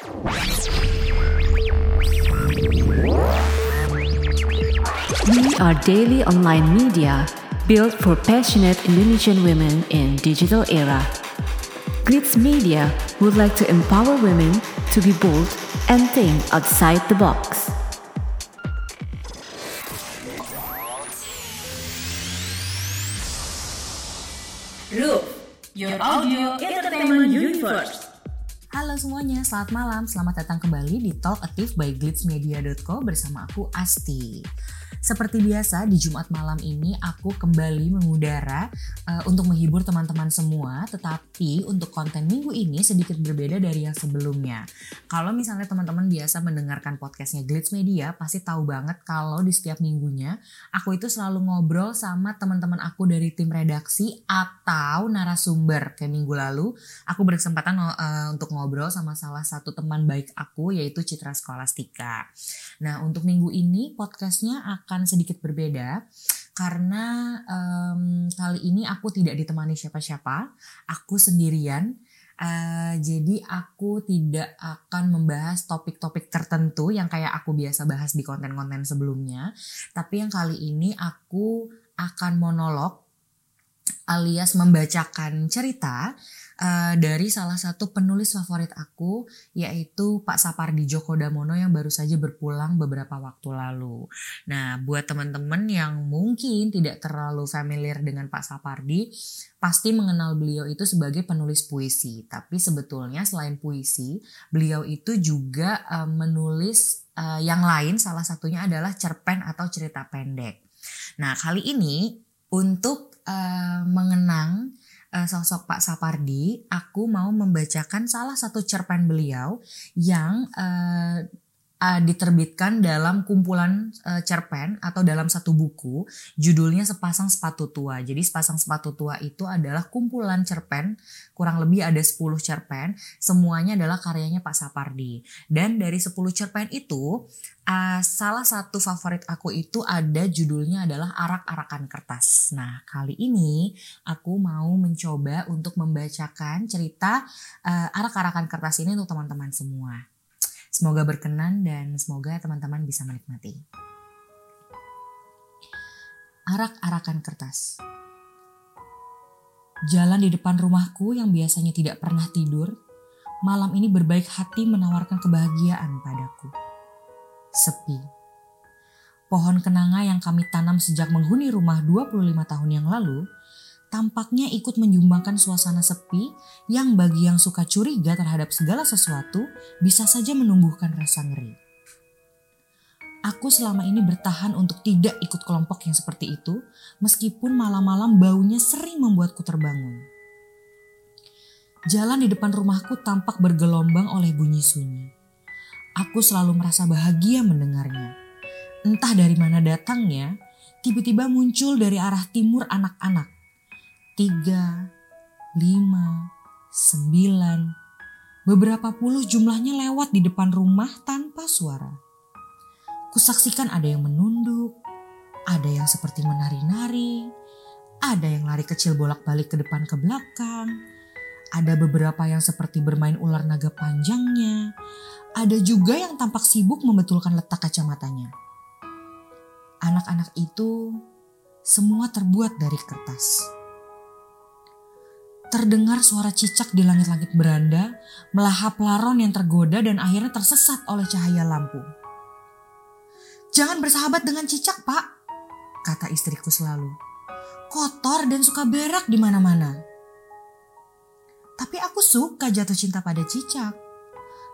We are daily online media built for passionate Indonesian women in digital era. Glitz Media would like to empower women to be bold and think outside the box. Roof, your audio entertainment universe. Halo semuanya, selamat malam. Selamat datang kembali di Talk Active by glitzmedia.co bersama aku Asti. Seperti biasa di Jumat malam ini aku kembali mengudara uh, untuk menghibur teman-teman semua, tetapi untuk konten minggu ini sedikit berbeda dari yang sebelumnya. Kalau misalnya teman-teman biasa mendengarkan podcastnya Glitz Media, pasti tahu banget kalau di setiap minggunya aku itu selalu ngobrol sama teman-teman aku dari tim redaksi atau narasumber. Kayak minggu lalu aku berkesempatan uh, untuk ngobrol sama salah satu teman baik aku yaitu Citra Skolastika. Nah untuk minggu ini podcastnya akan sedikit berbeda karena um, kali ini aku tidak ditemani siapa-siapa, aku sendirian. Uh, jadi aku tidak akan membahas topik-topik tertentu yang kayak aku biasa bahas di konten-konten sebelumnya, tapi yang kali ini aku akan monolog alias membacakan cerita uh, dari salah satu penulis favorit aku yaitu Pak Sapardi Djoko Damono yang baru saja berpulang beberapa waktu lalu. Nah, buat teman-teman yang mungkin tidak terlalu familiar dengan Pak Sapardi, pasti mengenal beliau itu sebagai penulis puisi. Tapi sebetulnya selain puisi, beliau itu juga uh, menulis uh, yang lain salah satunya adalah cerpen atau cerita pendek. Nah, kali ini untuk uh, mengenang uh, sosok Pak Sapardi, aku mau membacakan salah satu cerpen beliau yang uh, uh, diterbitkan dalam kumpulan uh, cerpen atau dalam satu buku judulnya Sepasang Sepatu Tua. Jadi Sepasang Sepatu Tua itu adalah kumpulan cerpen kurang lebih ada 10 cerpen, semuanya adalah karyanya Pak Sapardi. Dan dari 10 cerpen itu uh, salah satu favorit aku itu ada judulnya adalah Arak-arakan Kertas. Nah, kali ini aku mau mencoba untuk membacakan cerita uh, Arak-arakan Kertas ini untuk teman-teman semua. Semoga berkenan dan semoga teman-teman bisa menikmati. Arak-arakan kertas. Jalan di depan rumahku yang biasanya tidak pernah tidur, malam ini berbaik hati menawarkan kebahagiaan padaku. Sepi. Pohon kenanga yang kami tanam sejak menghuni rumah 25 tahun yang lalu tampaknya ikut menyumbangkan suasana sepi yang bagi yang suka curiga terhadap segala sesuatu bisa saja menumbuhkan rasa ngeri. Aku selama ini bertahan untuk tidak ikut kelompok yang seperti itu, meskipun malam-malam baunya sering membuatku terbangun. Jalan di depan rumahku tampak bergelombang oleh bunyi sunyi. Aku selalu merasa bahagia mendengarnya. Entah dari mana datangnya, tiba-tiba muncul dari arah timur anak-anak tiga, lima, sembilan, beberapa puluh jumlahnya lewat di depan rumah tanpa suara. Kusaksikan ada yang menunduk, ada yang seperti menari-nari, ada yang lari kecil bolak-balik ke depan ke belakang, ada beberapa yang seperti bermain ular naga panjangnya, ada juga yang tampak sibuk membetulkan letak kacamatanya. Anak-anak itu semua terbuat dari kertas. Terdengar suara cicak di langit-langit beranda, melahap laron yang tergoda dan akhirnya tersesat oleh cahaya lampu. Jangan bersahabat dengan cicak, Pak, kata istriku selalu. Kotor dan suka berak di mana-mana. Tapi aku suka jatuh cinta pada cicak.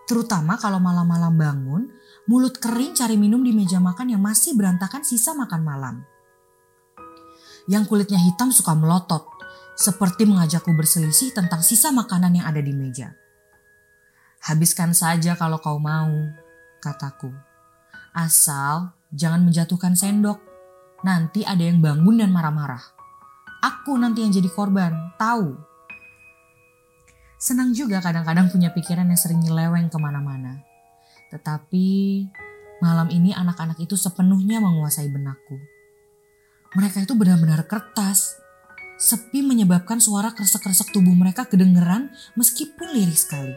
Terutama kalau malam-malam bangun, mulut kering cari minum di meja makan yang masih berantakan sisa makan malam. Yang kulitnya hitam suka melotot, seperti mengajakku berselisih tentang sisa makanan yang ada di meja. Habiskan saja kalau kau mau, kataku. Asal jangan menjatuhkan sendok. Nanti ada yang bangun dan marah-marah. Aku nanti yang jadi korban, tahu. Senang juga kadang-kadang punya pikiran yang sering nyeleweng ke mana-mana. Tetapi malam ini anak-anak itu sepenuhnya menguasai benakku. Mereka itu benar-benar kertas, Sepi menyebabkan suara kresek-kresek tubuh mereka kedengeran meskipun lirih sekali.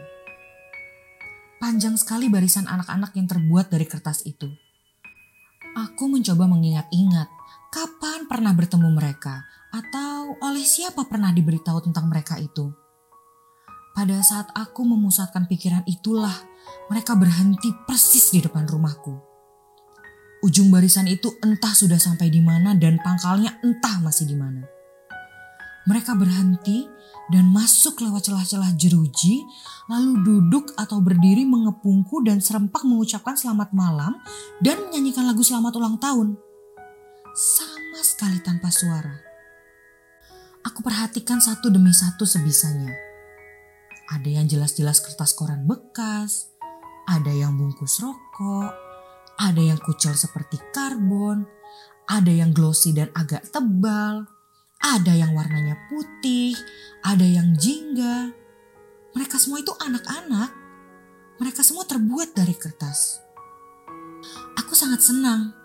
Panjang sekali barisan anak-anak yang terbuat dari kertas itu. Aku mencoba mengingat-ingat kapan pernah bertemu mereka atau oleh siapa pernah diberitahu tentang mereka itu. Pada saat aku memusatkan pikiran itulah mereka berhenti persis di depan rumahku. Ujung barisan itu entah sudah sampai di mana dan pangkalnya entah masih di mana. Mereka berhenti dan masuk lewat celah-celah jeruji, lalu duduk atau berdiri mengepungku dan serempak mengucapkan selamat malam dan menyanyikan lagu selamat ulang tahun. Sama sekali tanpa suara. Aku perhatikan satu demi satu sebisanya. Ada yang jelas-jelas kertas koran bekas, ada yang bungkus rokok, ada yang kucel seperti karbon, ada yang glossy dan agak tebal, ada yang warnanya putih, ada yang jingga. Mereka semua itu anak-anak. Mereka semua terbuat dari kertas. Aku sangat senang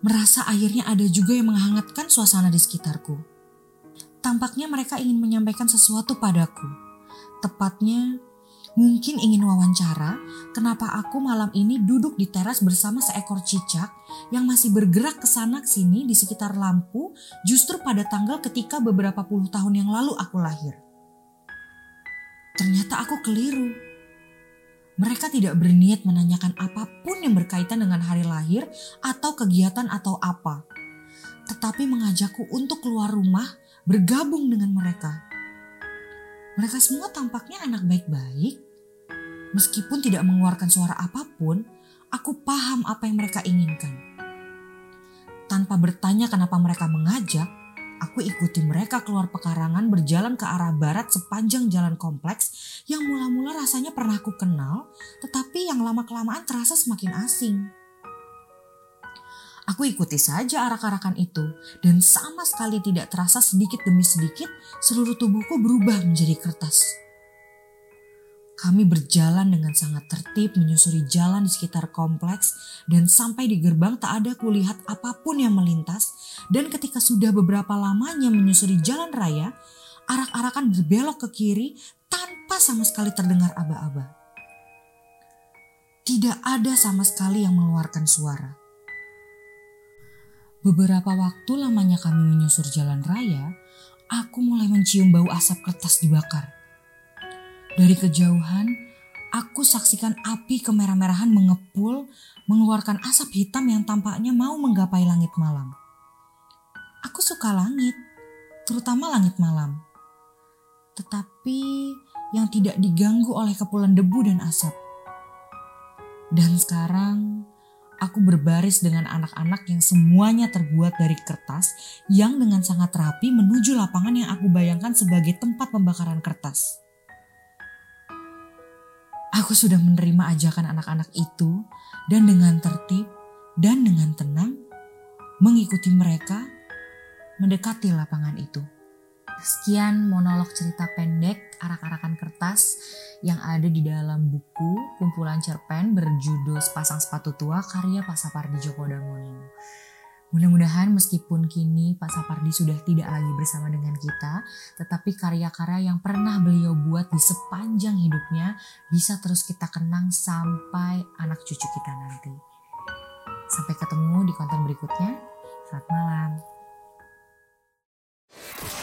merasa akhirnya ada juga yang menghangatkan suasana di sekitarku. Tampaknya mereka ingin menyampaikan sesuatu padaku. Tepatnya Mungkin ingin wawancara kenapa aku malam ini duduk di teras bersama seekor cicak yang masih bergerak ke sana sini di sekitar lampu justru pada tanggal ketika beberapa puluh tahun yang lalu aku lahir. Ternyata aku keliru. Mereka tidak berniat menanyakan apa pun yang berkaitan dengan hari lahir atau kegiatan atau apa. Tetapi mengajakku untuk keluar rumah bergabung dengan mereka mereka semua tampaknya anak baik-baik. Meskipun tidak mengeluarkan suara apa pun, aku paham apa yang mereka inginkan. Tanpa bertanya kenapa mereka mengajak, aku ikuti mereka keluar pekarangan berjalan ke arah barat sepanjang jalan kompleks yang mula-mula rasanya pernah aku kenal, tetapi yang lama-kelamaan terasa semakin asing. Aku ikuti saja arak-arakan itu dan sama sekali tidak terasa sedikit demi sedikit seluruh tubuhku berubah menjadi kertas. Kami berjalan dengan sangat tertib menyusuri jalan di sekitar kompleks dan sampai di gerbang tak ada kulihat apa pun yang melintas dan ketika sudah beberapa lamanya menyusuri jalan raya, arak-arakan berbelok ke kiri tanpa sama sekali terdengar aba-aba. Tidak ada sama sekali yang mengeluarkan suara. Beberapa waktu lamanya kami menyusur jalan raya, aku mulai mencium bau asap kertas dibakar. Dari kejauhan, aku saksikan api kemerah-merahan mengepul, mengeluarkan asap hitam yang tampaknya mau menggapai langit malam. Aku suka langit, terutama langit malam. Tetapi yang tidak diganggu oleh kepulan debu dan asap. Dan sekarang aku berbaris dengan anak-anak yang semuanya terbuat dari kertas yang dengan sangat rapi menuju lapangan yang aku bayangkan sebagai tempat pembakaran kertas. Aku sudah menerima ajakan anak-anak itu dan dengan tertib dan dengan tenang mengikuti mereka mendekati lapangan itu. Sekian monolog cerita pendek arak-arakan kertas yang ada di dalam buku kumpulan cerpen berjudul Sepasang Sepatu Tua karya Pak Sapardi Djoko Damono. Mudah-mudahan meskipun kini Pak Sapardi sudah tidak lagi bersama dengan kita, tetapi karya-karya yang pernah beliau buat di sepanjang hidupnya bisa terus kita kenang sampai anak cucu kita nanti. Sampai ketemu di konten berikutnya. Selamat malam.